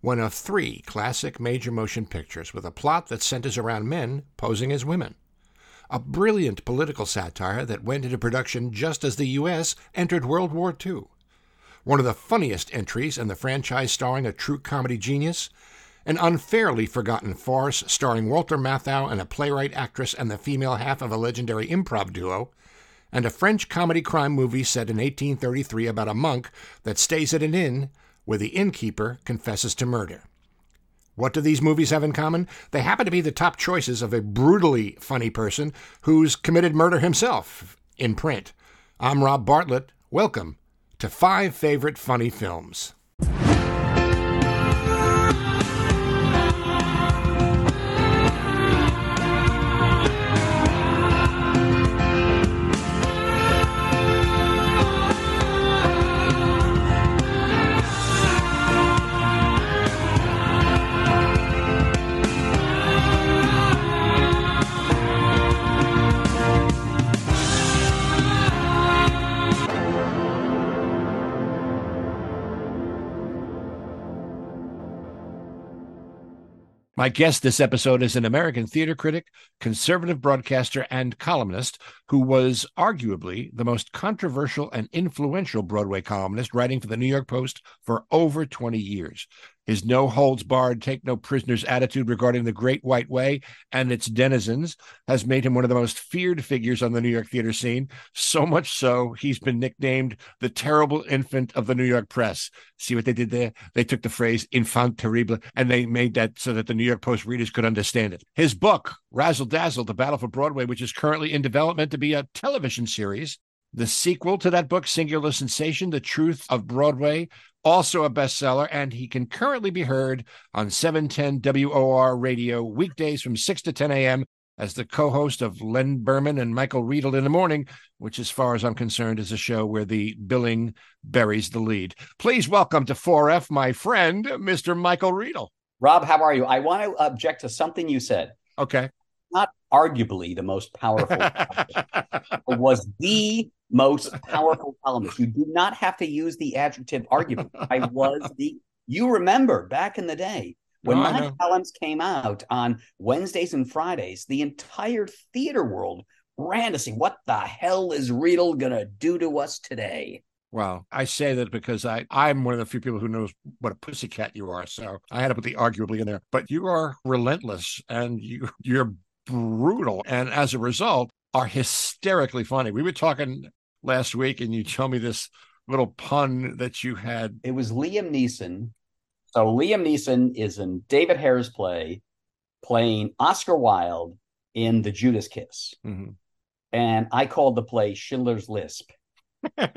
one of three classic major motion pictures with a plot that centers around men posing as women. A brilliant political satire that went into production just as the U.S. entered World War II. One of the funniest entries in the franchise starring a true comedy genius, an unfairly forgotten farce starring Walter Matthau and a playwright actress and the female half of a legendary improv duo, and a French comedy crime movie set in 1833 about a monk that stays at an inn where the innkeeper confesses to murder. What do these movies have in common? They happen to be the top choices of a brutally funny person who's committed murder himself in print. I'm Rob Bartlett. Welcome to Five Favorite Funny Films. My guest this episode is an American theater critic, conservative broadcaster, and columnist who was arguably the most controversial and influential Broadway columnist, writing for the New York Post for over 20 years. His no holds barred, take no prisoners attitude regarding the Great White Way and its denizens has made him one of the most feared figures on the New York theater scene. So much so, he's been nicknamed the terrible infant of the New York press. See what they did there? They took the phrase infant terrible and they made that so that the New York Post readers could understand it. His book, Razzle Dazzle, The Battle for Broadway, which is currently in development to be a television series, the sequel to that book, Singular Sensation The Truth of Broadway, also a bestseller, and he can currently be heard on 710 WOR radio weekdays from 6 to 10 a.m. as the co host of Len Berman and Michael Riedel in the morning, which, as far as I'm concerned, is a show where the billing buries the lead. Please welcome to 4F my friend, Mr. Michael Riedel. Rob, how are you? I want to object to something you said. Okay. Not arguably the most powerful, was the most powerful columnist. You do not have to use the adjective argument. I was the. You remember back in the day when my columns came out on Wednesdays and Fridays, the entire theater world ran to see what the hell is Riedel gonna do to us today. Well, I say that because I, I'm one of the few people who knows what a pussycat you are. So I had to put the arguably in there. But you are relentless and you you're brutal. And as a result, are hysterically funny. We were talking last week, and you told me this little pun that you had. It was Liam Neeson. So Liam Neeson is in David Hare's play, playing Oscar Wilde in The Judas Kiss, mm-hmm. and I called the play Schindler's Lisp. by,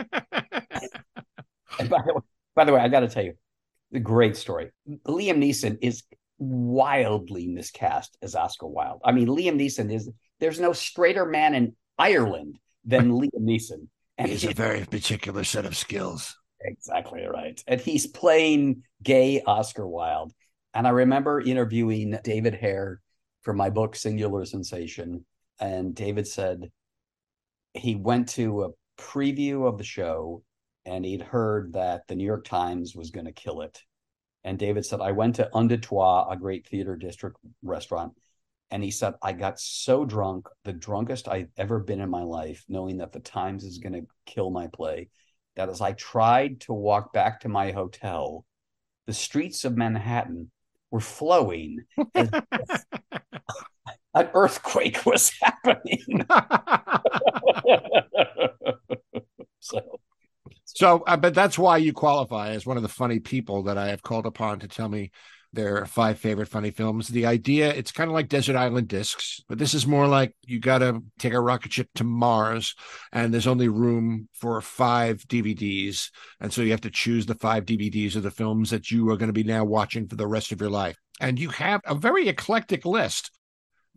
the way, by the way, I got to tell you, the great story. Liam Neeson is wildly miscast as Oscar Wilde. I mean, Liam Neeson is there's no straighter man in Ireland than Liam Neeson. And he's a very particular set of skills. Exactly right. And he's playing gay Oscar Wilde. And I remember interviewing David Hare for my book, Singular Sensation. And David said he went to a preview of the show and he'd heard that the New York Times was going to kill it. And David said, I went to Un Deux Trois, a great theater district restaurant, and he said, I got so drunk, the drunkest I've ever been in my life, knowing that the Times is going to kill my play, that as I tried to walk back to my hotel, the streets of Manhattan were flowing an earthquake was happening. so. So, uh, but that's why you qualify as one of the funny people that I have called upon to tell me their five favorite funny films. The idea, it's kind of like Desert Island Discs, but this is more like you got to take a rocket ship to Mars and there's only room for five DVDs. And so you have to choose the five DVDs of the films that you are going to be now watching for the rest of your life. And you have a very eclectic list.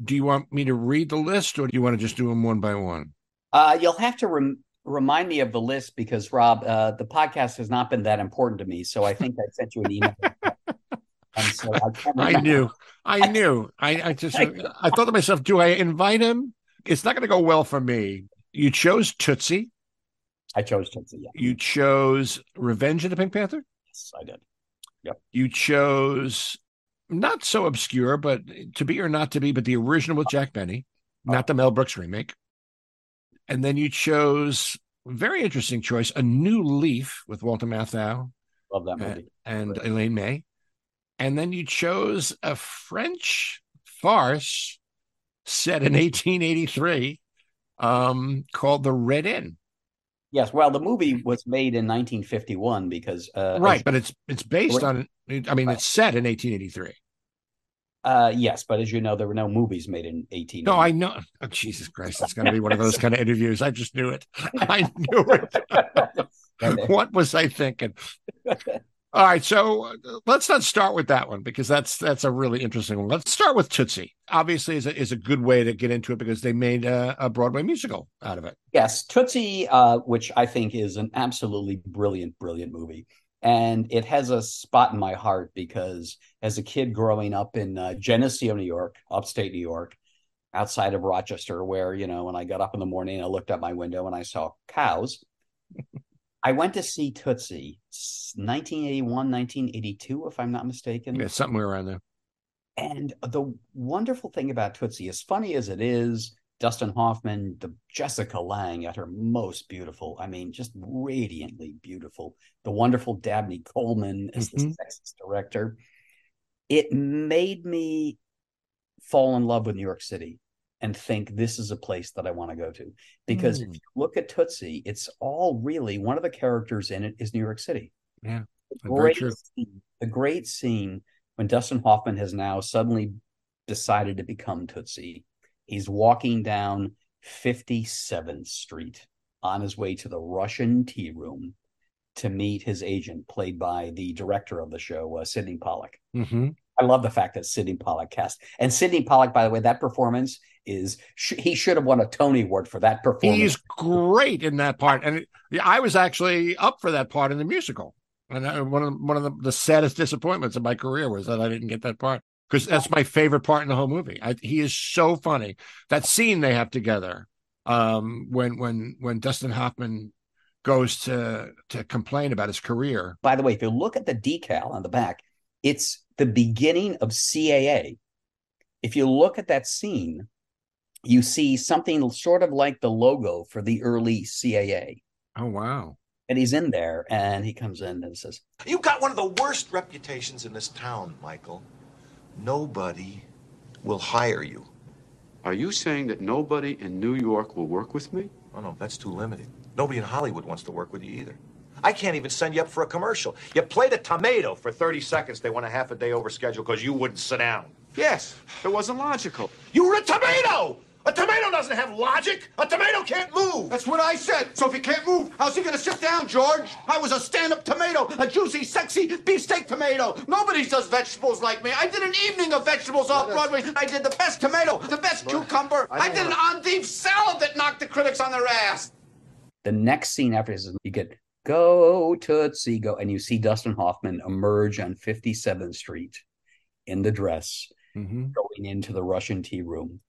Do you want me to read the list or do you want to just do them one by one? Uh, you'll have to rem- remind me of the list because, Rob, uh, the podcast has not been that important to me. So I think I sent you an email. so I, I, knew, I knew. I, I just, I thought to myself, do I invite him? It's not going to go well for me. You chose Tootsie. I chose Tootsie. Yeah. You chose Revenge of the Pink Panther. Yes, I did. Yep. You chose not so obscure, but to be or not to be, but the original with Jack Benny, not the Mel Brooks remake. And then you chose very interesting choice, A New Leaf with Walter Matthau. Love that movie. And, and Elaine May. And then you chose a French farce set in 1883 um, called The Red Inn. Yes, well, the movie was made in 1951 because uh, right, but it's it's based on. I mean, right. it's set in 1883. Uh, yes, but as you know, there were no movies made in 18. No, I know. Oh, Jesus Christ, it's going to be one of those kind of interviews. I just knew it. I knew it. what was I thinking? All right, so uh, let's not start with that one because that's that's a really interesting one. Let's start with Tootsie. Obviously, is a, is a good way to get into it because they made a, a Broadway musical out of it. Yes, Tootsie, uh, which I think is an absolutely brilliant, brilliant movie, and it has a spot in my heart because as a kid growing up in uh, Geneseo, New York, upstate New York, outside of Rochester, where you know when I got up in the morning, I looked out my window and I saw cows. I went to see Tootsie 1981, 1982, if I'm not mistaken. Yeah, somewhere around there. And the wonderful thing about Tootsie, as funny as it is, Dustin Hoffman, the Jessica Lange at her most beautiful. I mean, just radiantly beautiful. The wonderful Dabney Coleman as mm-hmm. the sexist director. It made me fall in love with New York City and think this is a place that I want to go to. Because mm. if you look at Tootsie, it's all really one of the characters in it is New York City. Yeah. The great, scene, the great scene when Dustin Hoffman has now suddenly decided to become Tootsie. He's walking down 57th Street on his way to the Russian tea room to meet his agent, played by the director of the show, uh, Sydney Pollack. Mm-hmm. I love the fact that Sydney Pollack cast and Sydney Pollack. By the way, that performance is sh- he should have won a Tony Award for that performance. He's great in that part, and it, I was actually up for that part in the musical. And I, one of one of the, the, saddest disappointments of my career was that I didn't get that part because that's my favorite part in the whole movie. I, he is so funny. That scene they have together um, when when when Dustin Hoffman goes to to complain about his career. By the way, if you look at the decal on the back, it's the beginning of CAA. If you look at that scene, you see something sort of like the logo for the early CAA. Oh, wow. And he's in there and he comes in and says, You've got one of the worst reputations in this town, Michael. Nobody will hire you. Are you saying that nobody in New York will work with me? Oh, no, that's too limited. Nobody in Hollywood wants to work with you either. I can't even send you up for a commercial. You played a tomato for 30 seconds. They went a half a day over schedule because you wouldn't sit down. Yes, it wasn't logical. You were a tomato! A tomato doesn't have logic. A tomato can't move. That's what I said. So if he can't move, how's he going to sit down, George? I was a stand-up tomato, a juicy, sexy beefsteak tomato. Nobody does vegetables like me. I did an evening of vegetables off Broadway. I did the best tomato, the best cucumber. I, I did an endive salad that knocked the critics on their ass. The next scene after this is you get go Tootsie go, and you see Dustin Hoffman emerge on 57th Street in the dress, mm-hmm. going into the Russian tea room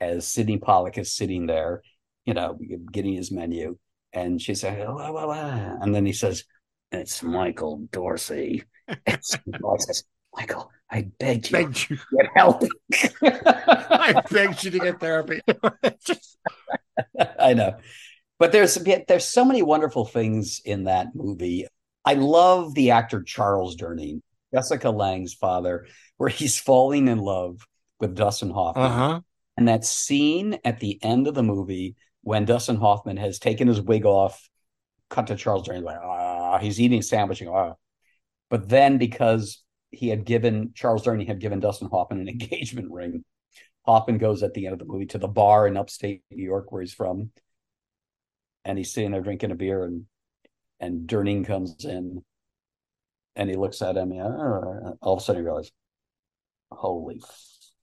as Sydney Pollack is sitting there, you know, getting his menu. And she said, blah, blah, blah. and then he says, it's Michael Dorsey. It's says, Michael, I begged you, begged you. to get help. I begged you to get therapy. I know. But there's there's so many wonderful things in that movie. I love the actor Charles Durning, Jessica Lange's father, where he's falling in love with Dustin Hoffman. Uh-huh. And that scene at the end of the movie when Dustin Hoffman has taken his wig off, cut to Charles Durning, like, ah, he's eating a sandwich. Ah. But then because he had given, Charles Durning had given Dustin Hoffman an engagement ring, Hoffman goes at the end of the movie to the bar in upstate New York where he's from. And he's sitting there drinking a beer and and Durning comes in and he looks at him. And all of a sudden he realizes, holy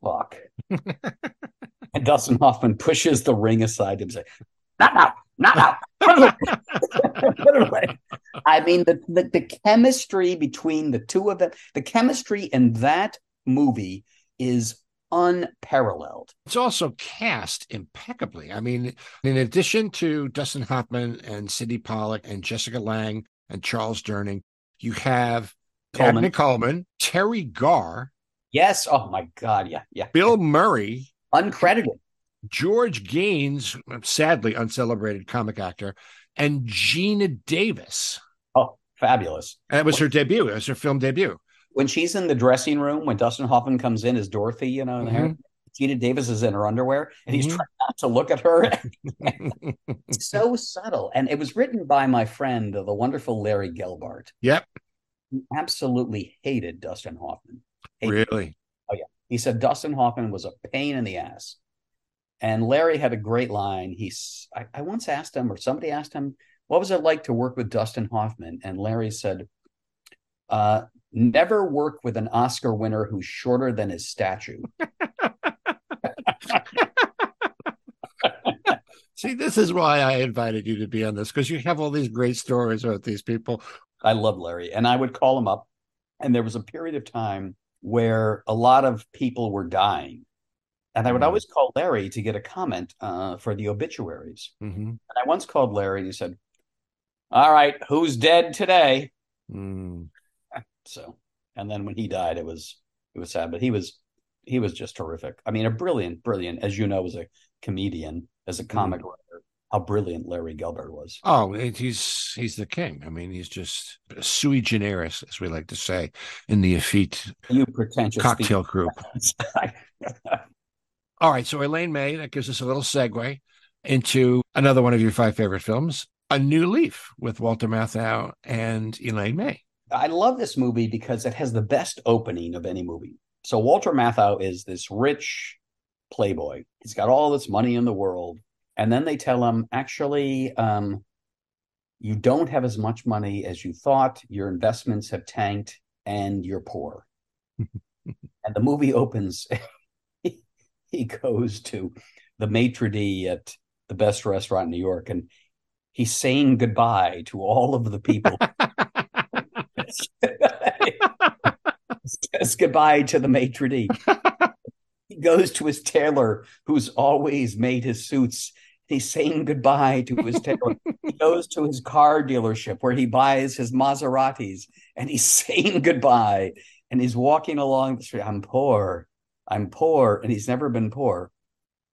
fuck. and Dustin Hoffman pushes the ring aside and say, not now, not now. Put it away. I mean, the, the, the chemistry between the two of them, the chemistry in that movie is unparalleled. It's also cast impeccably. I mean, in addition to Dustin Hoffman and Sydney Pollack and Jessica Lange and Charles Durning, you have Coleman. Coleman, Teri Garr, Yes. Oh my God. Yeah. Yeah. Bill Murray, Uncredited. George Gaynes, sadly uncelebrated comic actor, and Geena Davis. Oh, fabulous. And it was her debut. It was her film debut. When she's in the dressing room, when Dustin Hoffman comes in as Dorothy, you know, Mhm. Geena Davis is in her underwear and he's Mhm. trying not to look at her. so subtle. And it was written by my friend, the wonderful Larry Gelbart, yep, who absolutely hated Dustin Hoffman. Hated really. He said Dustin Hoffman was a pain in the ass. And Larry had a great line. He's I, I once asked him, or somebody asked him, what was it like to work with Dustin Hoffman? And Larry said, uh, never work with an Oscar winner who's shorter than his statue. See, this is why I invited you to be on this because you have all these great stories about these people. I love Larry. And I would call him up. And there was a period of time where a lot of people were dying. And I would Mm. always call Larry to get a comment uh, for the obituaries. Mm-hmm. And I once called Larry and he said, All right, who's dead today? Mm. So, and then when he died, it was it was sad, but he was he was just terrific. I mean, a brilliant, brilliant, as you know, as a comedian, as a comic writer, how brilliant Larry Gelbart was. Oh, he's he's the king. I mean, he's just sui generis, as we like to say, in the effete You pretentious cocktail group. All right, so Elaine May, that gives us a little segue into another one of your five favorite films, A New Leaf with Walter Matthau and Elaine May. I love this movie because it has the best opening of any movie. So Walter Matthau is this rich playboy. He's got all this money in the world, and then they tell him, actually, um, you don't have as much money as you thought. Your investments have tanked, and you're poor. and the movie opens. he, he goes to the maitre d at the best restaurant in New York, and he's saying goodbye to all of the people says goodbye to the maitre d. he goes to his tailor, who's always made his suits. He's saying goodbye to his tailor. he goes to his car dealership where he buys his Maseratis, and he's saying goodbye. And he's walking along the street. I'm poor. I'm poor, and he's never been poor.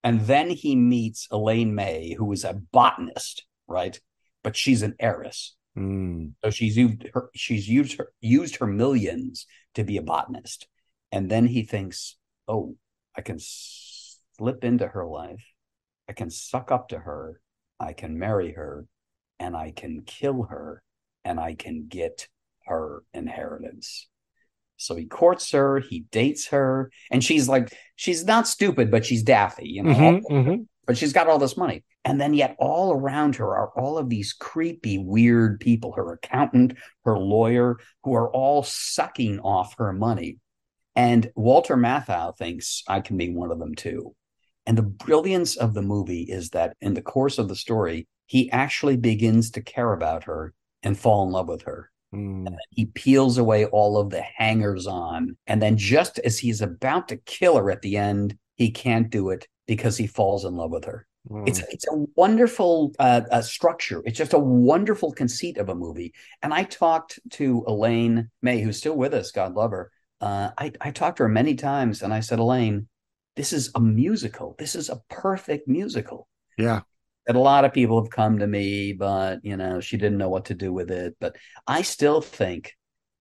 And then he meets Elaine May, who is a botanist, right? But she's an heiress. Mm. So she's used her she's used her used her millions to be a botanist. And then he thinks, oh, I can slip into her life. I can suck up to her. I can marry her and I can kill her and I can get her inheritance. So he courts her, he dates her, and she's like, she's not stupid, but she's daffy, you know, Mhm, mhm. but she's got all this money. And then yet all around her are all of these creepy, weird people, her accountant, her lawyer, who are all sucking off her money. And Walter Matthau thinks I can be one of them too. And the brilliance of the movie is that in the course of the story, he actually begins to care about her and fall in love with her. Mm. He peels away all of the hangers on. And then just as he's about to kill her at the end, he can't do it because he falls in love with her. Mm. It's it's a wonderful uh, uh, structure. It's just a wonderful conceit of a movie. And I talked to Elaine May, who's still with us, God love her. Uh, I I talked to her many times, and I said, Elaine, this is a musical. This is a perfect musical. yeah. And a lot of people have come to me, but you know, she didn't know what to do with it. But I still think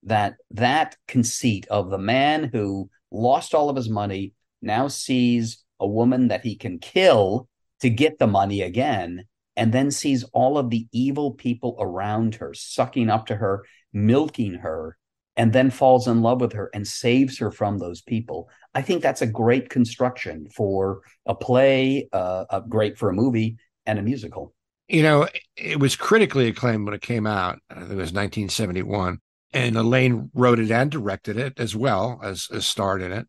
that that conceit of the man who lost all of his money now sees a woman that he can kill to get the money again, and then sees all of the evil people around her sucking up to her, milking her, and then falls in love with her and saves her from those people. I think that's a great construction for a play, uh, uh, great for a movie and a musical. You know, it was critically acclaimed when it came out. I think it was 1971. And Elaine wrote it and directed it as well as, as starred in it.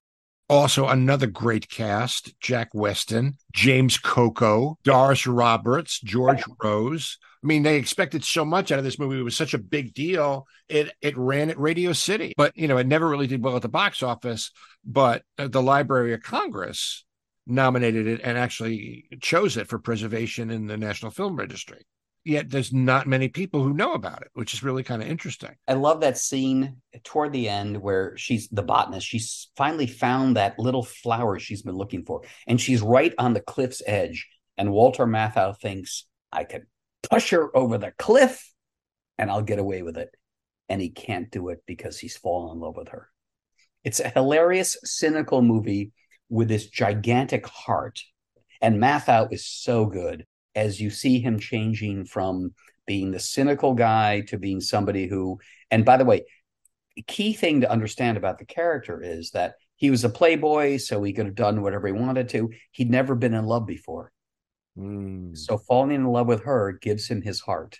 Also, another great cast Jack Weston, James Coco, Doris Roberts, George Rose. I mean, they expected so much out of this movie. It was such a big deal. It it ran at Radio City, but you know, it never really did well at the box office. But the Library of Congress nominated it and actually chose it for preservation in the National Film Registry. yet there's not many people who know about it, which is really kind of interesting. I love that scene toward the end where she's the botanist. She's finally found that little flower she's been looking for, and she's right on the cliff's edge. And Walter Matthau thinks, I could push her over the cliff and I'll get away with it. And he can't do it because he's fallen in love with her. It's a hilarious, cynical movie with this gigantic heart. And Matthau is so good as you see him changing from being the cynical guy to being somebody who, and by the way, the key thing to understand about the character is that he was a playboy, so he could have done whatever he wanted to. He'd never been in love before. Mm. So falling in love with her gives him his heart,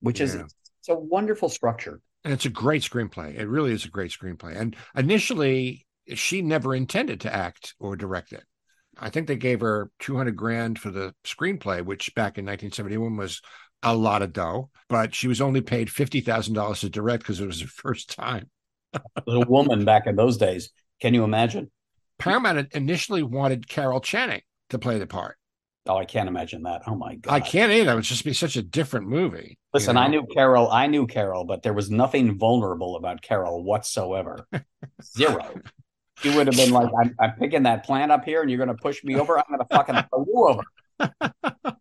which is it's a wonderful structure. And it's a great screenplay. It really is a great screenplay. And initially, she never intended to act or direct it. I think they gave her 200 grand for the screenplay, which back in 1971 was a lot of dough, but she was only paid $50,000 to direct because it was her first time. Little woman back in those days. Can you imagine? Paramount initially wanted Carol Channing to play the part. Oh, I can't imagine that. Oh my god. I can't either. It would just be such a different movie. you Listen, I knew Carol. I knew Carol, but there was nothing vulnerable about Carol whatsoever. Zero. She would have been like, I'm, I'm picking that plant up here and you're going to push me over. I'm going to fucking throw you over.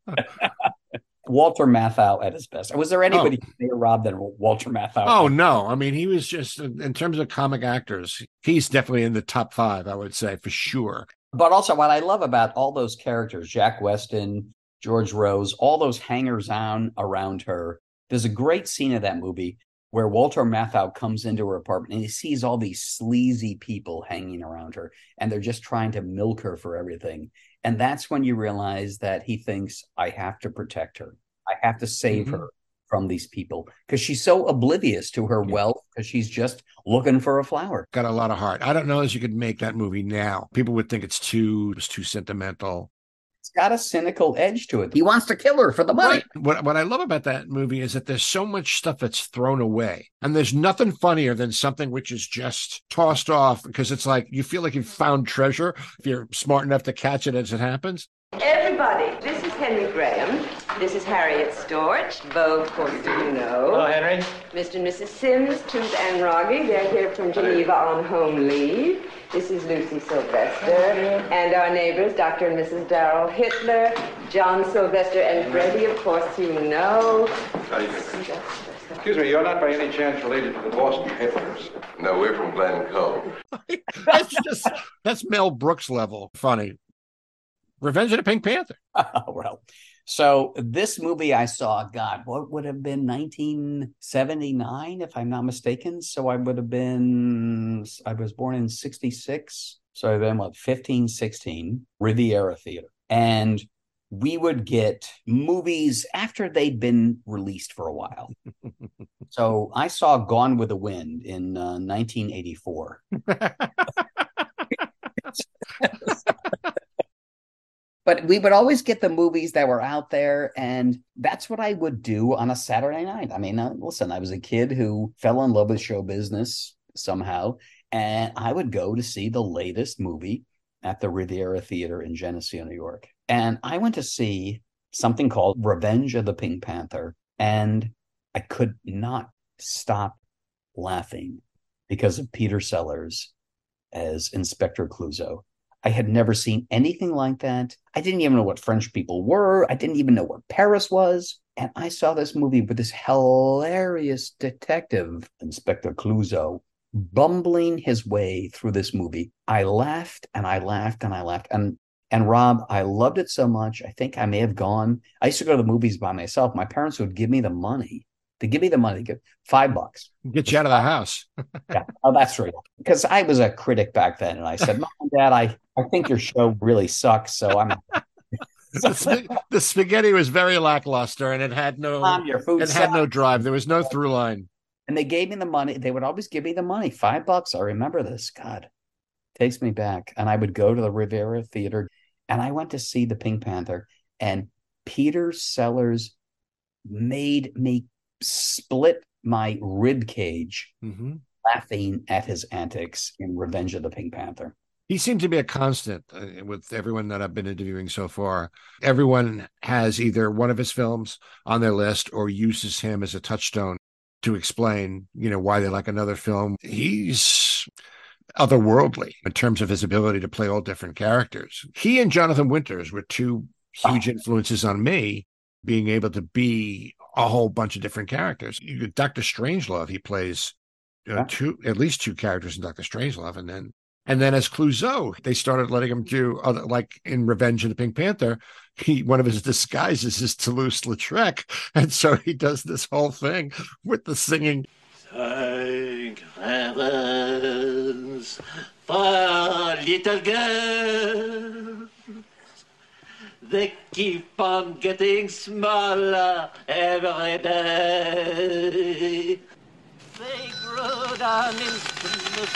Walter Matthau at his best. Was there oh. anybody near Rob than Walter Matthau? Oh no! I mean, he was just in terms of comic actors, he's definitely in the top five. I would say for sure. But also, what I love about all those characters, Jack Weston, George Rose, all those hangers on around her. There's a great scene of that movie where Walter Matthau comes into her apartment and he sees all these sleazy people hanging around her and they're just trying to milk her for everything. And that's when you realize that he thinks, I have to protect her. I have to save Mhm. her from these people because she's so oblivious to her wealth because she's just looking for a flower. Got a lot of heart. I don't know as you could make that movie now. People would think it's too it's too sentimental. It's got a cynical edge to it. He wants to kill her for the money. What what I love about that movie is that there's so much stuff that's thrown away, and there's nothing funnier than something which is just tossed off because it's like you feel like you've found treasure if you're smart enough to catch it as it happens. Everybody, this is Henry Graham. This is Harriet Storch. Both, of course, do you know. Hello, Henry. Mr. and Mrs. Sims, Tooth and Rogge. They're here from Geneva on home leave. This is Lucy Sylvester. And our neighbors, Dr. and Mrs. Darrell Hitler, John Sylvester, and Freddie, of course, you know. Excuse me, you're not by any chance related to the Boston Hitlers? No, we're from Glen Cove. That's just that's Mel Brooks level funny. Revenge of the Pink Panther. well, so this movie I saw, God, what would have been 1979, if I'm not mistaken? So I would have been, I was born in 66. So I've been, what, 15, 16, Riviera Theater. And we would get movies after they'd been released for a while. so I saw Gone with the Wind in uh, 1984. but we would always get the movies that were out there and that's what i would do on a saturday night. I mean uh, listen i was a kid who fell in love with show business somehow and i would go to see the latest movie at the riviera theater in geneseo new york. And i went to see something called revenge of the pink panther and i could not stop laughing because of peter sellers as inspector clouseau I had never seen anything like that. I didn't even know what French people were. I didn't even know where Paris was. And I saw this movie with this hilarious detective, Inspector Clouseau, bumbling his way through this movie. I laughed and I laughed and I laughed. And and Rob, I loved it so much. I think I may have gone. I used to go to the movies by myself. My parents would give me the money. To give me the money, give five bucks. Get you out of the house. Yeah. Oh, that's right. Because I was a critic back then, and I said, "Mom and Dad, I I think your show really sucks." So I'm the, sp- the spaghetti was very lackluster and it had no Mom, your food it had no drive. There was no through line. And they gave me the money. They would always give me the money, five bucks. I remember this. God, takes me back. And I would go to the Riviera Theater, and I went to see the Pink Panther. And Peter Sellers made me split my rib cage Mhm. laughing at his antics in Revenge of the Pink Panther. He seemed to be a constant uh, with everyone that I've been interviewing so far. Everyone has either one of his films on their list or uses him as a touchstone to explain, you know, why they like another film. He's otherworldly in terms of his ability to play all different characters. He and Jonathan Winters were two huge influences on me being able to be a whole bunch of different characters. Doctor Strangelove, he plays you know, yeah. two, at least two characters in Doctor Strangelove, and then and then as Clouseau, they started letting him do other, like in Revenge of the Pink Panther. He one of his disguises is Toulouse-Lautrec, and so he does this whole thing with the singing. Thank heavens for little girls. They keep on getting smaller every day. They grow down into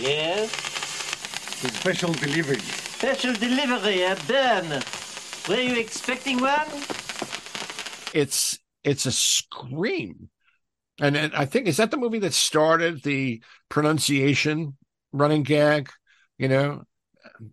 Yes? The special delivery. Special delivery at Ben. Were you expecting one? It's it's a scream. And, and I think is that the movie that started the pronunciation running gag, you know?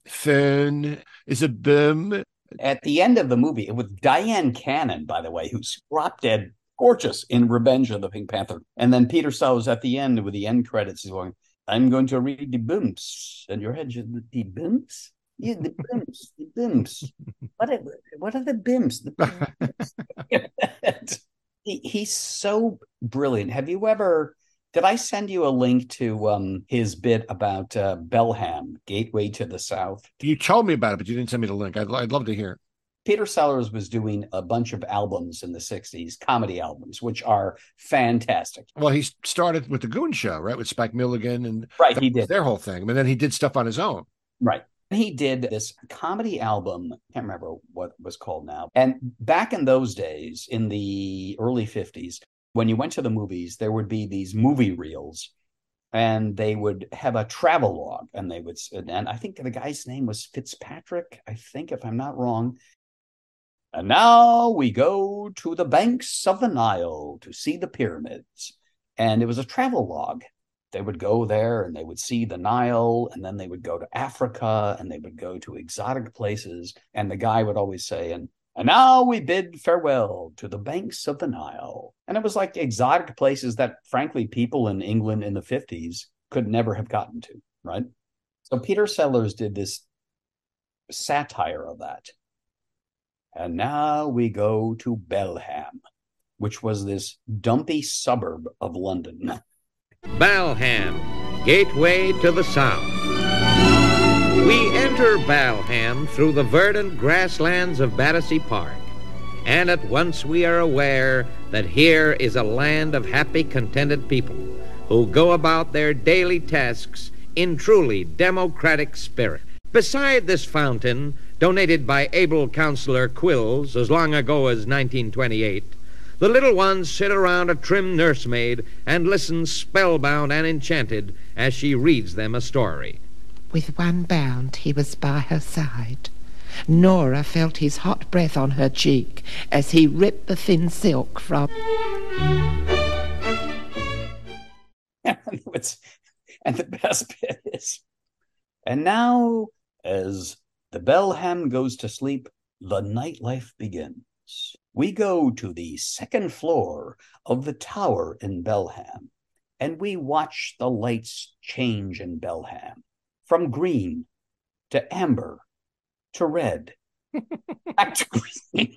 Fern is a boom. At the end of the movie, it was Dyan Cannon, by the way, who's drop dead gorgeous in Revenge of the Pink Panther. And then Peter Sellers at the end with the end credits is going, I'm going to read the booms. And your head just the booms? Yeah, the bimps, the bimps. What are, what are the bimps? The bimps. he, he's so brilliant. Have you ever? Did I send you a link to um, his bit about uh, Balham, Gateway to the South? You told me about it, but you didn't send me the link. I'd, I'd love to hear. Peter Sellers was doing a bunch of albums in the 60s, comedy albums, which are fantastic. Well, he started with the Goon Show, right? With Spike Milligan and right, he did their whole thing. And then he did stuff on his own. Right. He did this comedy album. I can't remember what was called now. And back in those days, in the early 50s, when you went to the movies, there would be these movie reels and they would have a travel log and they would and i think the guy's name was fitzpatrick i think if i'm not wrong and now we go to the banks of the Nile to see the pyramids. And it was a travel log. They would go there and they would see the Nile, and then they would go to Africa and they would go to exotic places. And the guy would always say, and and now we bid farewell to the banks of the Nile. And it was like exotic places that, frankly, people in England in the 50s could never have gotten to, right? So Peter Sellers did this satire of that. And now we go to Balham, which was this dumpy suburb of London. Balham, gateway to the south. We enter Balham through the verdant grasslands of Battersea Park, and at once we are aware that here is a land of happy, contented people who go about their daily tasks in truly democratic spirit. Beside this fountain, donated by able counselor Quills as long ago as 1928, the little ones sit around a trim nursemaid and listen spellbound and enchanted as she reads them a story. With one bound, he was by her side. Nora felt his hot breath on her cheek as he ripped the thin silk from. and the best bit is, and now as the Balham goes to sleep, the nightlife begins. We go to the second floor of the tower in Balham, and we watch the lights change in Balham from green to amber to red, back to green,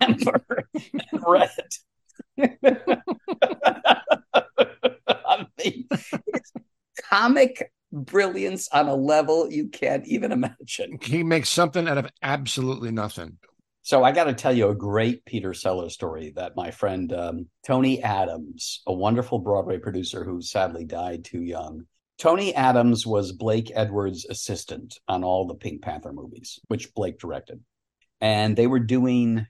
amber, and red. I mean, comic brilliance on a level you can't even imagine. He makes something out of absolutely nothing. So I got to tell you a great Peter Sellers story that my friend um, Tony Adams, a wonderful Broadway producer who sadly died too young. Tony Adams was Blake Edwards' assistant on all the Pink Panther movies, which Blake directed. And they were doing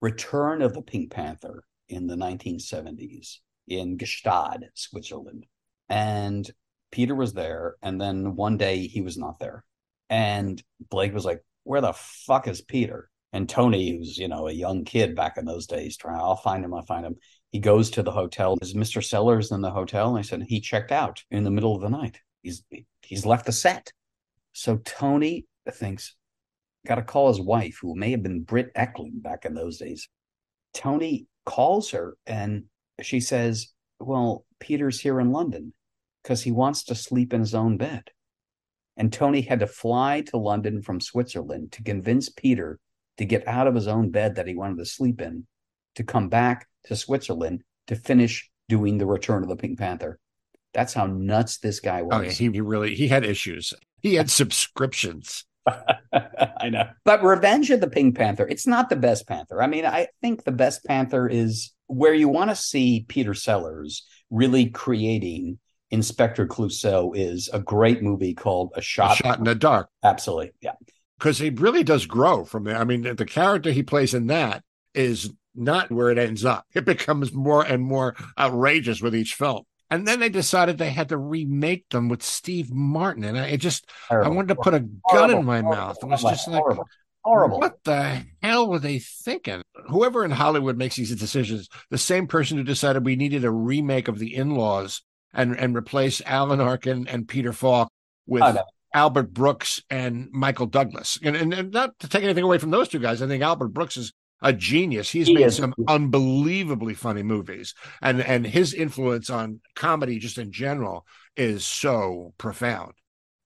Return of the Pink Panther in the 1970s in Gstaad, Switzerland. And Peter was there, and then one day he was not there. And Blake was like, Where the fuck is Peter? And Tony, who's, you know, a young kid back in those days, trying, I'll find him, I'll find him. He goes to the hotel. Is Mr. Sellers in the hotel? And I said, he checked out in the middle of the night. He's he's left the set. So Tony thinks, got to call his wife, who may have been Britt Ekland back in those days. Tony calls her and she says, Well, Peter's here in London because he wants to sleep in his own bed. And Tony had to fly to London from Switzerland to convince Peter to get out of his own bed that he wanted to sleep in, to come back to Switzerland to finish doing the Return of the Pink Panther. That's how nuts this guy oh, was. Oh, yeah, he, he really he had issues. He had subscriptions. I know. But Revenge of the Pink Panther, it's not the best Panther. I mean, I think the best Panther is where you want to see Peter Sellers really creating Inspector Clouseau is a great movie called A Shot, A Shot in the Dark. Absolutely. Yeah. Because he really does grow from there. I mean, the character he plays in that is not where it ends up. It becomes more and more outrageous with each film. And then they decided they had to remake them with Steve Martin. And I just, Terrible. I wanted to put a gun Horrible. in my mouth. It was Horrible. just like, horrible. Horrible. what the hell were they thinking? Whoever in Hollywood makes these decisions, the same person who decided we needed a remake of The In Laws and, and replace Alan Arkin and Peter Falk with Oh, no. Albert Brooks and Michael Douglas. And, and, and not to take anything away from those two guys, I think Albert Brooks is a genius. He's He made is. some unbelievably funny movies, and and his influence on comedy just in general is so profound.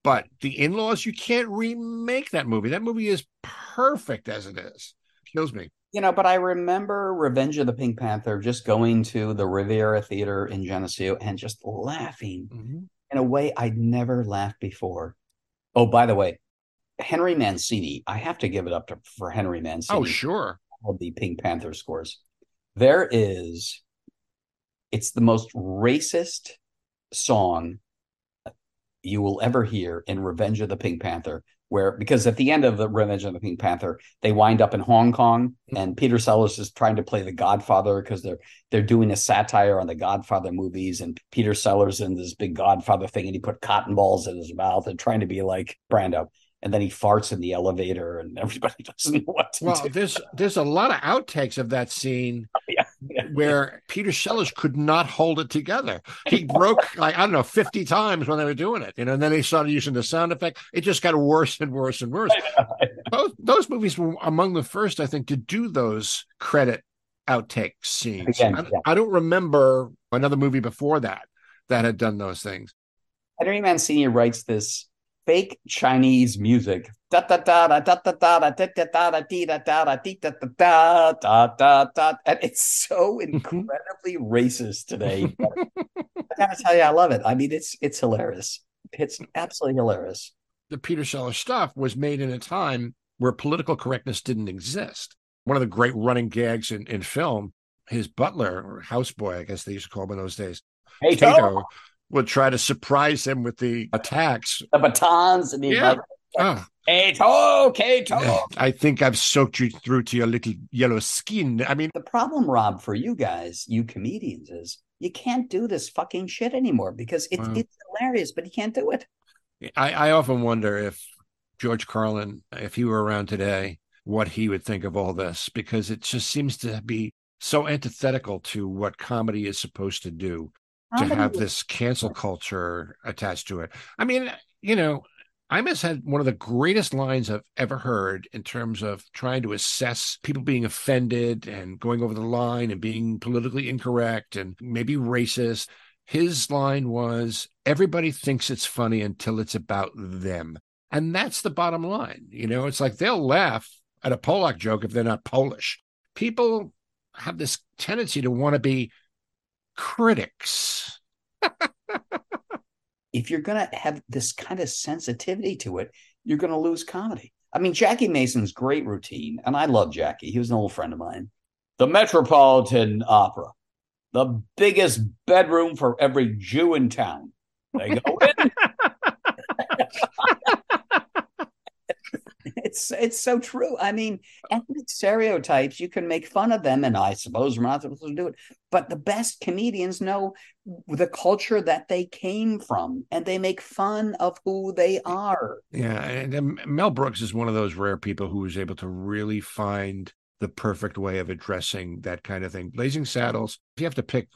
But the in-laws, you can't remake that movie. That movie is perfect as it is. Kills me. You know, but I remember Revenge of the Pink Panther just going to the Riviera Theater in Geneseo and just laughing mm-hmm. in a way I'd never laughed before. Oh, by the way, Henry Mancini, I have to give it up to, for Henry oh, Mancini. Oh, sure. Of the Pink Panther scores. There is, it's the most racist song you will ever hear in Revenge of the Pink Panther, where because at the end of the Revenge of the Pink Panther, they wind up in Hong Kong, and Peter Sellers is trying to play the Godfather because they're they're doing a satire on the Godfather movies, and Peter Sellers in this big Godfather thing, and he put cotton balls in his mouth and trying to be like Brando, and then he farts in the elevator, and everybody doesn't know what to Well, do. there's there's a lot of outtakes of that scene oh, Yeah, yeah. where Peter Sellers could not hold it together. He broke like I don't know 50 times when they were doing it, you know. And then they started using the sound effect. It just got worse and worse and worse. Both those movies were among the first, I think, to do those credit outtake scenes. Again, I, yeah. I don't remember another movie before that that had done those things. Henry Mancini writes this fake Chinese music. Da da da da da da da da da da da da da da da da da da da and it's so incredibly racist today. I gotta tell you, I love it. I mean, it's it's hilarious. It's absolutely hilarious. the Peter Sellers stuff was made in a time where political correctness didn't exist. One of the great running gags in, in film, his butler or houseboy, I guess they used to call him in those days, Hey, Tato, Would try to surprise him with the attacks. the batons and the Yeah. like, Oh, ah. Kato, Kato. I think I've soaked you through to your little yellow skin. I mean, The problem, Rob, for you guys, you comedians, is you can't do this fucking shit anymore because it's Wow. it's hilarious, but you can't do it. I, I often wonder if George Carlin, if he were around today, what he would think of all this, because it just seems to be so antithetical to what comedy is supposed to do. To have this cancel culture attached to it. I mean, you know, Imus had one of the greatest lines I've ever heard in terms of trying to assess people being offended and going over the line and being politically incorrect and maybe racist. His line was everybody thinks it's funny until it's about them. And that's the bottom line. You know, it's like they'll laugh at a Polak joke if they're not Polish. People have this tendency to want to be critics. if you're going to have this kind of sensitivity to it, you're going to lose comedy. I mean, Jackie Mason's great routine, and I love Jackie. He was an old friend of mine. The Metropolitan Opera, the biggest bedroom for every Jew in town. They go in. it's it's so true. I mean, ethnic stereotypes, you can make fun of them, and I suppose we're not supposed to do it. But the best comedians know the culture that they came from, and they make fun of who they are. Yeah, and, Mel Brooks is one of those rare people who was able to really find the perfect way of addressing that kind of thing. Blazing Saddles, if you have to pick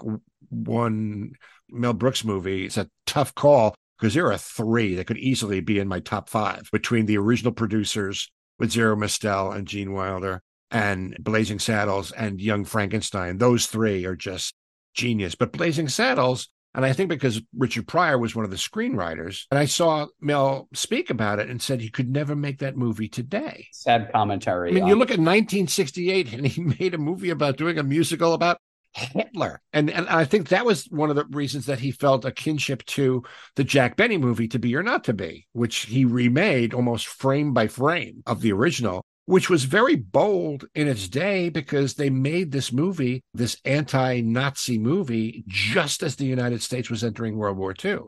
one Mel Brooks movie, it's a tough call because there are three that could easily be in my top five between the original producers with Zero Mostel and Gene Wilder and Blazing Saddles and Young Frankenstein. Those three are just genius. But Blazing Saddles, and I think because Richard Pryor was one of the screenwriters, and I saw Mel speak about it and said he could never make that movie today. Sad commentary. I mean, you look at 1968 and he made a movie about doing a musical about Hitler. And and I think that was one of the reasons that he felt a kinship to the Jack Benny movie To Be or Not to Be, which he remade almost frame by frame of the original which was very bold in its day because they made this movie, this anti Nazi movie, just as the United States was entering World War II.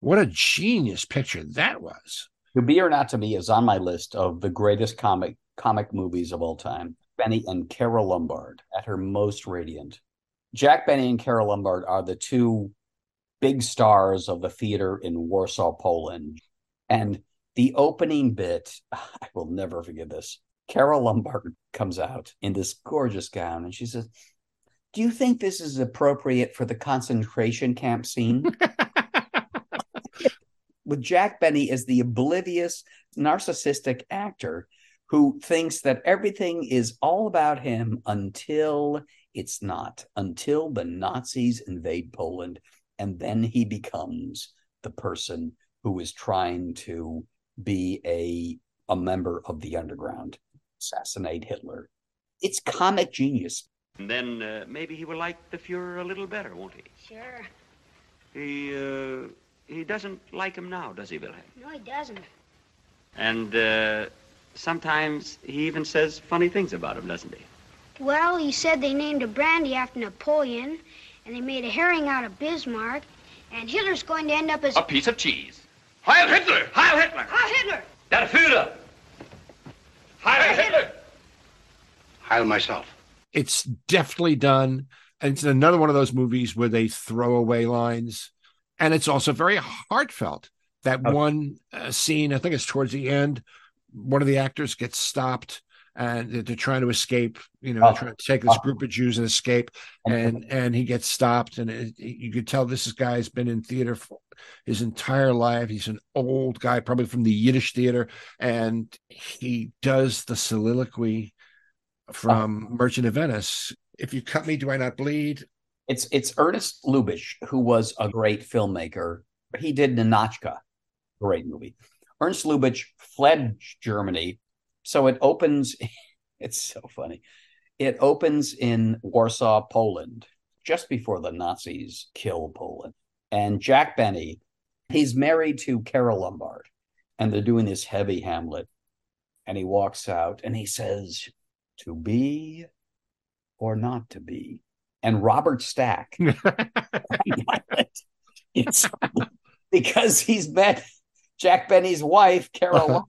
What a genius picture that was. To Be or Not to Be is on my list of the greatest comic comic movies of all time. Benny and Carole Lombard at her most radiant. Jack Benny and Carole Lombard are the two big stars of the theater in Warsaw, Poland. And the opening bit, I will never forget this. Carole Lombard comes out in this gorgeous gown and she says, Do you think this is appropriate for the concentration camp scene? With Jack Benny as the oblivious, narcissistic actor who thinks that everything is all about him until it's not, until the Nazis invade Poland. And then he becomes the person who is trying to be a, a member of the underground assassinate Hitler. It's comic genius. And then uh, maybe he will like the Fuhrer a little better, won't he? Sure. He uh, he doesn't like him now, does he, Wilhelm? No, he doesn't. And uh, sometimes he even says funny things about him, doesn't he? Well, he said they named a brandy after Napoleon, and they made a herring out of Bismarck, and Hitler's going to end up as a piece of cheese. Heil Hitler! Heil Hitler! Heil Hitler! Der Führer! Heil Hitler! Heil myself. It's definitely done. And it's another one of those movies where they throw away lines. And it's also very heartfelt. That okay. one uh, scene, I think it's towards the end, one of the actors gets stopped and they're trying to escape. You know, oh. trying to take this group of Jews and escape, and and he gets stopped, and it, you could tell this guy's been in theater for his entire life. He's an old guy, probably from the Yiddish theater, and he does the soliloquy from oh. Merchant of Venice. If you cut me, do I not bleed? It's it's Ernst Lubitsch, who was a great filmmaker. He did Ninotchka, great movie. Ernst Lubitsch fled Germany so it opens it's so funny. It opens in warsaw poland just before the nazis kill poland. And jack benny he's married to carole lombard and they're doing this heavy hamlet. And he walks out and he says to be or not to be. And robert stack it's because he's met jack benny's wife carole uh-huh.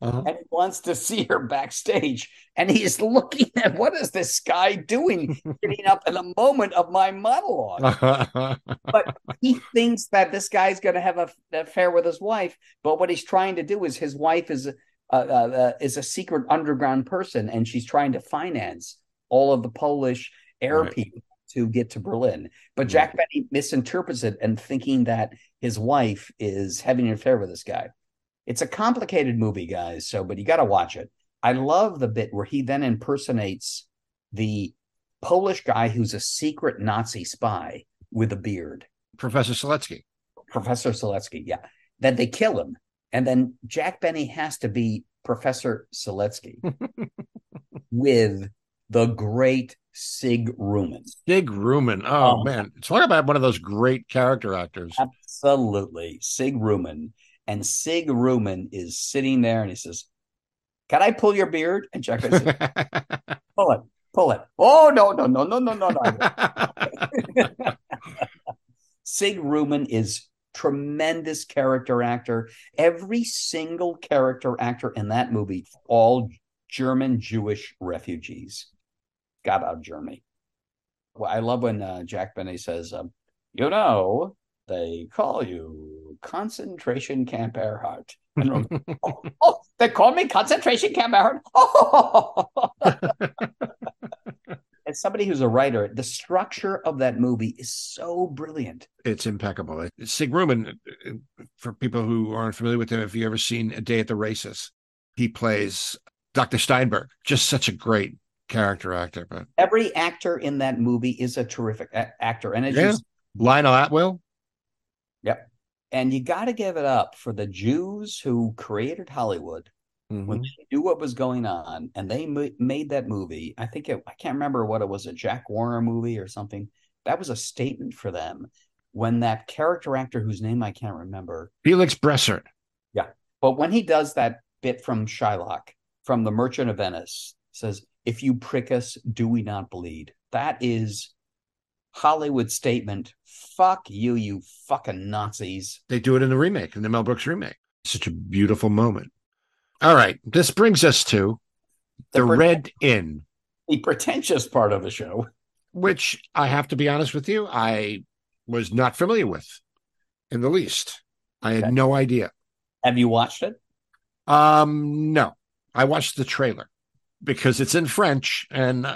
Uh-huh. and he wants to see her backstage. And he's looking at what is this guy doing, getting up in the moment of my monologue. but he thinks that this guy's going to have a, an affair with his wife. But what he's trying to do is his wife is a, uh, uh, is a secret underground person, and she's trying to finance all of the Polish air right. people to get to Berlin. But Jack Benny misinterprets it and thinking that his wife is having an affair with this guy. It's a complicated movie, guys. So, but you got to watch it. I love the bit where he then impersonates the Polish guy who's a secret Nazi spy with a beard. Professor Siletsky. Professor Siletsky, yeah. Then they kill him. And then Jack Benny has to be Professor Siletsky with the great Sig Ruman. Sig Ruman. Oh, oh, man. Talk about one of those great character actors. Absolutely. Sig Ruman. And Sig Ruman is sitting there and he says, Can I pull your beard? And Jack says, Pull it, pull it. Oh, no, no, no, no, no, no, no. Sig Ruman is tremendous character actor. Every single character actor in that movie, all German Jewish refugees, got out of Germany. Well, I love when uh, Jack Benny says, um, "You know, they call you concentration camp Ehrhardt. And oh, oh, they call me concentration camp Ehrhardt. Oh. as somebody who's a writer, the structure of that movie is so brilliant. It's impeccable. Sig Ruman, for people who aren't familiar with him, if you ever seen A Day at the Races, he plays Dr. Steinberg. Just such a great character actor. But every actor in that movie is a terrific a- actor, and it's yeah. just Lionel Atwill. Yep. And you got to give it up for the Jews who created Hollywood Mm-hmm. when they knew what was going on and they ma- made that movie. I think it, I can't remember what it was, a Jack Warner movie or something. That was a statement for them when that character actor whose name I can't remember. Felix Bressart. Yeah. But when he does that bit from Shylock, from The Merchant of Venice, says, If you prick us, do we not bleed? That is Hollywood statement. Fuck you, you fucking Nazis. They do it in the remake, in the Mel Brooks remake. Such a beautiful moment. All right. This brings us to the, the Red Inn. The pretentious part of the show. Which I have to be honest with you, I was not familiar with in the least. I had okay. no idea. Have you watched it? Um, no. I watched the trailer because it's in French and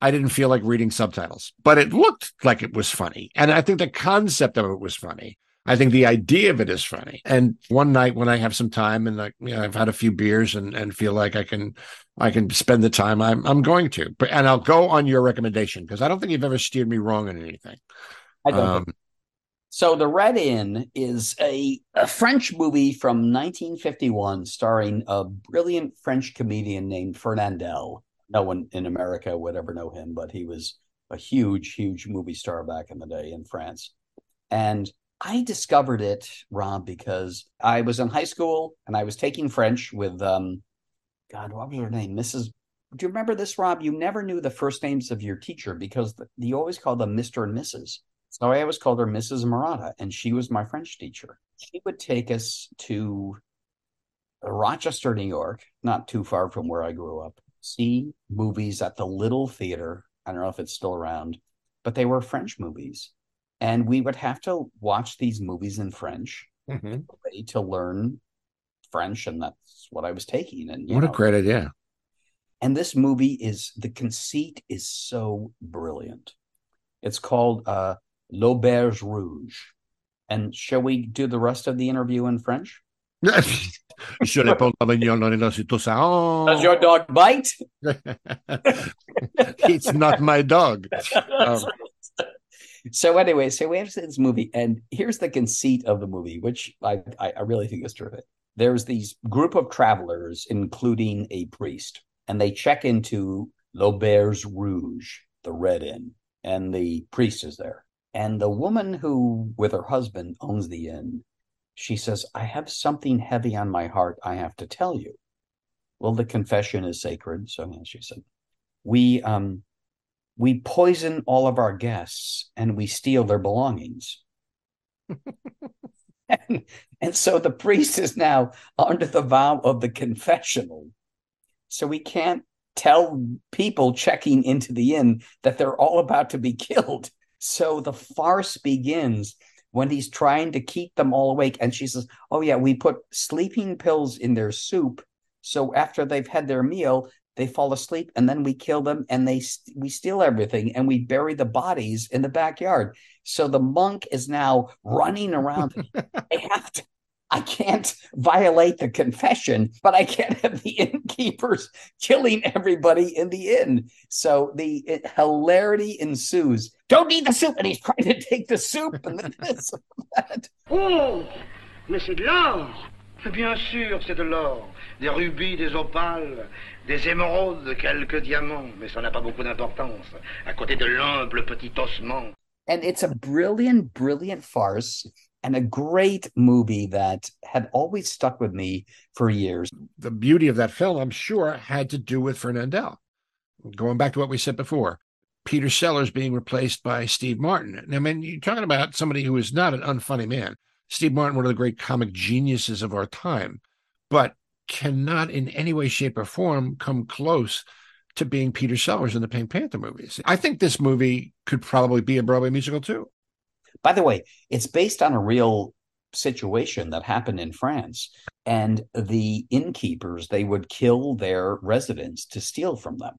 I didn't feel like reading subtitles, but it looked like it was funny. And I think the concept of it was funny. I think the idea of it is funny. And one night when I have some time and like you know, I've had a few beers and, and feel like I can I can spend the time, I'm I'm going to. But and I'll go on your recommendation because I don't think you've ever steered me wrong in anything. I don't. Um, so the Red Inn is a, a French movie from 1951 starring a brilliant French comedian named Fernandel. No one in America would ever know him, but he was a huge, huge movie star back in the day in France. And I discovered it, Rob, because I was in high school and I was taking French with, um, God, what was her name? Mrs. Do you remember this, Rob? You never knew the first names of your teacher because the, you always called them Mr. and Mrs. So I always called her Mrs. Murata, and she was my French teacher. She would take us to Rochester, New York, not too far from where I grew up, see movies at the Little Theater. I don't know if it's still around, but they were French movies and we would have to watch these movies in French mm-hmm. to learn French, and that's what I was taking. And what know, a great idea! And this movie is the conceit is so brilliant. It's called uh, L'Auberge Rouge. And shall we do the rest of the interview in French? Does your dog bite? it's not my dog. Um, so anyway, so we have this movie, and here's the conceit of the movie, which I, I, I really think is terrific. There's these group of travelers, including a priest, and they check into L'Auberge Rouge, the Red Inn, and the priest is there. And the woman who, with her husband, owns the inn, she says, I have something heavy on my heart I have to tell you. Well, the confession is sacred. So she said, We um we poison all of our guests and we steal their belongings. and, and so the priest is now under the vow of the confessional. So we can't tell people checking into the inn that they're all about to be killed. So the farce begins when he's trying to keep them all awake. And she says, Oh, yeah, we put sleeping pills in their soup. So after they've had their meal, they fall asleep and then we kill them and they we steal everything and we bury the bodies in the backyard so the monk is now running around i have to i can't violate the confession but i can't have the innkeepers killing everybody in the inn. So the it, hilarity ensues. Don't eat the soup. And he's trying to take the soup and then this and that. oh mais c'est de l'or. Bien sûr c'est de l'or. Des rubis des opales des émeraudes, quelques diamants, mais ça n'a pas beaucoup d'importance, à côté de l'humble petit ossement. And it's a brilliant, brilliant farce and a great movie that had always stuck with me for years. The beauty of that film, I'm sure, had to do with Fernandel. Going back to what we said before, Peter Sellers being replaced by Steve Martin. I mean, you're talking about somebody who is not an unfunny man. Steve Martin, one of the great comic geniuses of our time, but cannot in any way, shape, or form come close to being Peter Sellers in the Pink Panther movies. I think this movie could probably be a Broadway musical too. By the way, it's based on a real situation that happened in France. And the innkeepers, they would kill their residents to steal from them.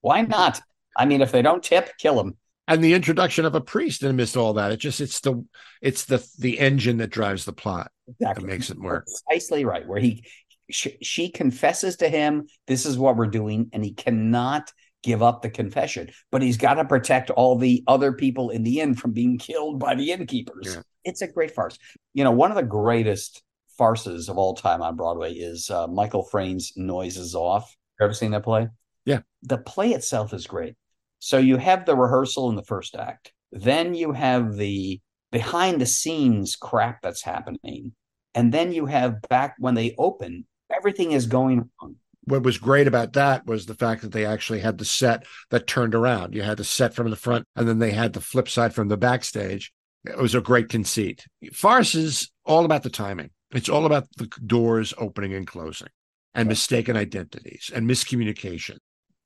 Why not? I mean, if they don't tip, kill them. And the introduction of a priest amidst all that, it just it's the it's the the engine that drives the plot exactly. that makes it work. Precisely right. Where he she, she confesses to him, "This is what we're doing," and he cannot give up the confession, but he's got to protect all the other people in the inn from being killed by the innkeepers. Yeah. It's a great farce. You know, one of the greatest farces of all time on Broadway is uh, Michael Frayn's Noises Off. You ever seen that play? Yeah. The play itself is great. So you have the rehearsal in the first act, then you have the behind the scenes crap that's happening, and then you have back when they open, everything is going wrong what was great about that was the fact that they actually had the set that turned around. You had the set from the front, and then they had the flip side from the backstage. It was a great conceit. Farce is all about the timing. It's all about the doors opening and closing, and mistaken identities and miscommunication.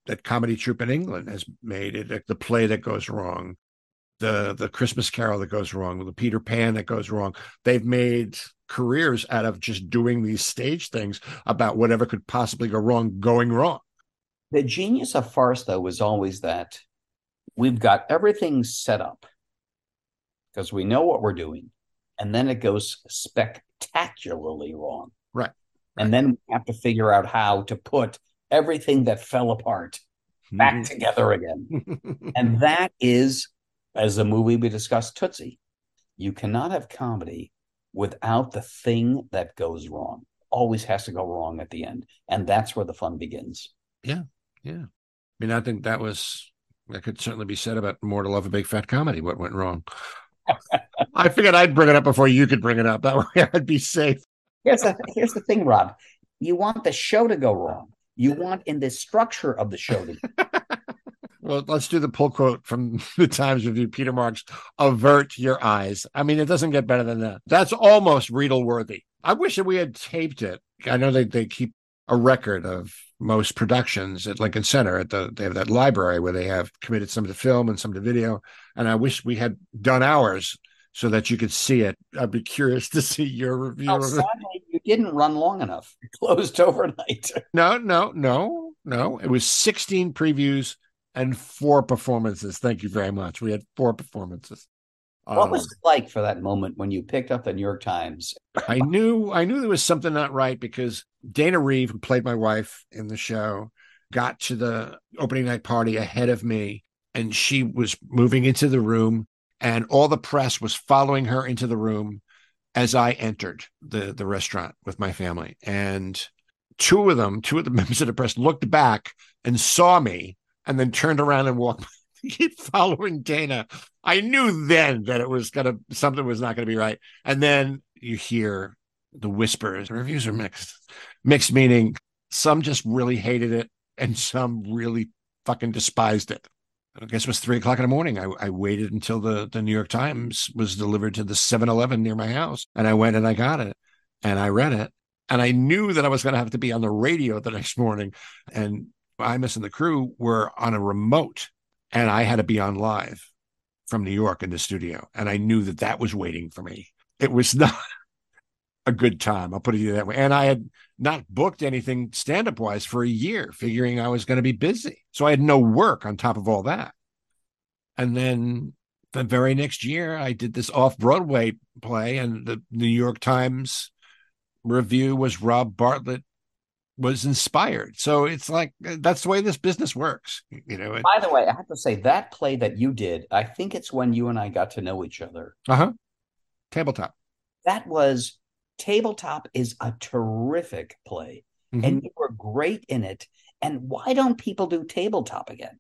That comedy troupe in England has made it the play that goes wrong, the the Christmas Carol that goes wrong, the Peter Pan that goes wrong. They've made careers out of just doing these stage things about whatever could possibly go wrong going wrong. The genius of farce, though, was always that we've got everything set up because we know what we're doing, and then it goes spectacularly wrong. Right. And then we have to figure out how to put everything that fell apart back Mhm. together again. and that is, as the movie we discussed, Tootsie. You cannot have comedy without the thing that goes wrong. Always has to go wrong at the end. And that's where the fun begins. Yeah. Yeah. I mean, I think that was that could certainly be said about more to love a big fat comedy. What went wrong? I figured I'd bring it up before you could bring it up. That way I'd be safe. Here's the here's the thing, Rob. You want the show to go wrong. You want in the structure of the show to Well, let's do the pull quote from the Times Review. Peter Marks, avert your eyes. I mean, it doesn't get better than that. That's almost Riedel worthy. I wish that we had taped it. I know they, they keep a record of most productions at Lincoln Center at the they have that library where they have committed some of the film and some of the video. And I wish we had done ours so that you could see it. I'd be curious to see your review Oh, sadly, you didn't run long enough. It closed overnight. No, no, no, no. It was 16 previews and four performances. Thank you very much. We had four performances. What Um, was it like for that moment when you picked up the New York Times? I knew I knew there was something not right because Dana Reeve, who played my wife in the show, got to the opening night party ahead of me, and she was moving into the room, and all the press was following her into the room as I entered the the restaurant with my family. And two of them, two of the members of the press, looked back and saw me, and then turned around and walked. Keep following Dana, I knew then that it was gonna something was not gonna be right. And then you hear the whispers. The Reviews are mixed. Mixed meaning some just really hated it and some really fucking despised it. I guess it was three o'clock in the morning. I, I waited until the, the New York Times was delivered to the 7 Eleven near my house. And I went and I got it and I read it. And I knew that I was going to have to be on the radio the next morning. And Imus and the crew were on a remote and I had to be on live from New York in the studio. And I knew that that was waiting for me. It was not a good time. I'll put it that way. And I had not booked anything stand up wise for a year, figuring I was going to be busy. So I had no work on top of all that. And then the very next year, I did this off Broadway play, and the New York Times review was Rob Bartlett was inspired. So it's like that's the way this business works. You know, By the way, I have to say that play that you did, I think it's when you and I got to know each other. uh huh. Tabletop. That was Tabletop is a terrific play, Mhm. and you were great in it. And why don't people do Tabletop again?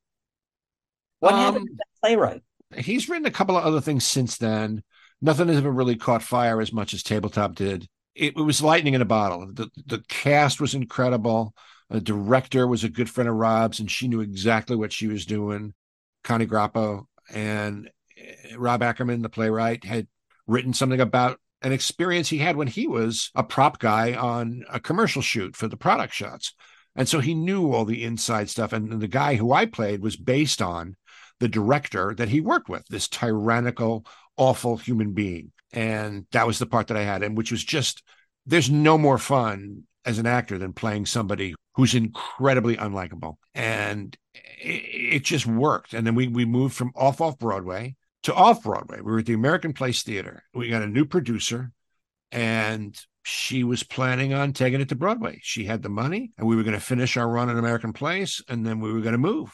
What happened Um, to that playwright? he's written a couple of other things since then. Nothing has ever really caught fire as much as Tabletop did. It, it was lightning in a bottle. The the cast was incredible. The director was a good friend of Rob's, and she knew exactly what she was doing. Connie Grappo and eh, Rob Ackerman, the playwright, had written something about an experience he had when he was a prop guy on a commercial shoot for the product shots. And so he knew all the inside stuff. And the guy who I played was based on the director that he worked with, this tyrannical, awful human being. And that was the part that I had, and which was just there's no more fun as an actor than playing somebody who's incredibly unlikable. And it, it just worked. And then we we moved from off off Broadway to off Broadway. We were at the American Place Theater. We got a new producer, and she was planning on taking it to Broadway. She had the money, and we were going to finish our run at American Place, and then we were going to move.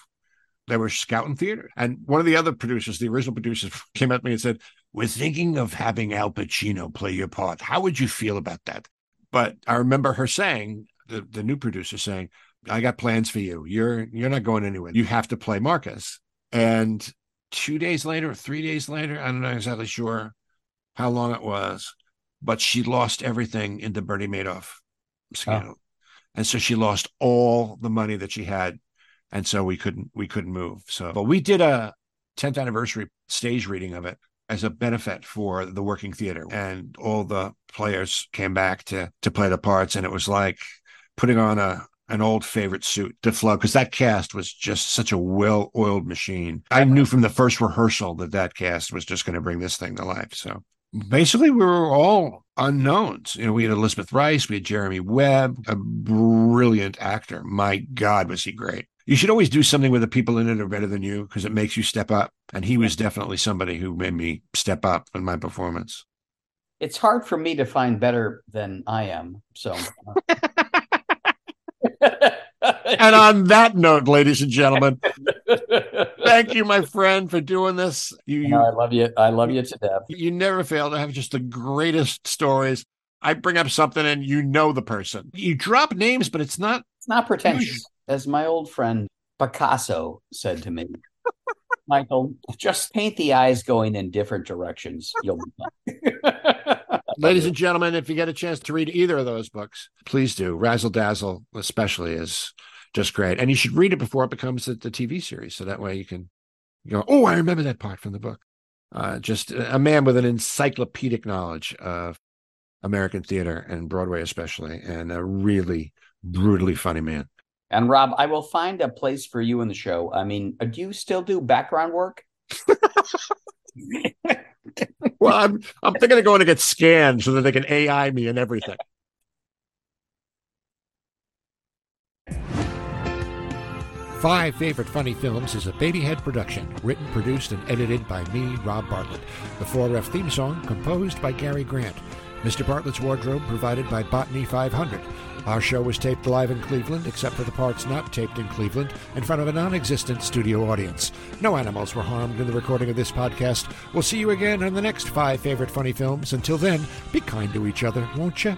They were scouting theater. And one of the other producers, the original producers, came at me and said, We're thinking of having Al Pacino play your part. How would you feel about that? But I remember her saying, the, the new producer saying, I got plans for you. You're you're not going anywhere. You have to play Marcus. And two days later, three days later, I'm not know exactly sure how long it was, but she lost everything in the Bernie Madoff oh. scandal. Oh. And so she lost all the money that she had. And so we couldn't we couldn't move. So but we did a 10th anniversary stage reading of it as a benefit for the working theater. And all the players came back to to play the parts. And it was like putting on a an old favorite suit to flow because that cast was just such a well-oiled machine. I knew from the first rehearsal that that cast was just going to bring this thing to life. So basically, we were all unknowns. You know, we had Elizabeth Rice, we had Jeremy Webb, a brilliant actor. My God, was he great! You should always do something where the people in it are better than you because it makes you step up. And he was definitely somebody who made me step up in my performance. It's hard for me to find better than I am. So. And on that note, ladies and gentlemen, thank you, my friend, for doing this. You, you, I love you. I love you to death. You never fail to have just the greatest stories. I bring up something and you know the person. You drop names, but it's not. It's not pretentious, as my old friend Picasso said to me. Michael, just paint the eyes going in different directions. You'll be fine. Ladies and gentlemen, if you get a chance to read either of those books, please do. Razzle Dazzle, especially, is just great. And you should read it before it becomes the, the TV series. So that way you can go, oh, I remember that part from the book. Uh, just a man with an encyclopedic knowledge of American theater and Broadway, especially, and a really brutally funny man. And Rob, I will find a place for you in the show. I mean, uh, do you still do background work? well, I'm I'm thinking of going to get scanned so that they can AI me and everything. Five Favorite Funny Films is a Babyhead production, written, produced, and edited by me, Rob Bartlett. The 4F theme song composed by Gary Grant. Mr. Bartlett's wardrobe provided by Botany 500. Our show was taped live in Cleveland, except for the parts not taped in Cleveland, in front of a non existent studio audience. No animals were harmed in the recording of this podcast. We'll see you again on the next five favorite funny films. Until then, be kind to each other, won't you?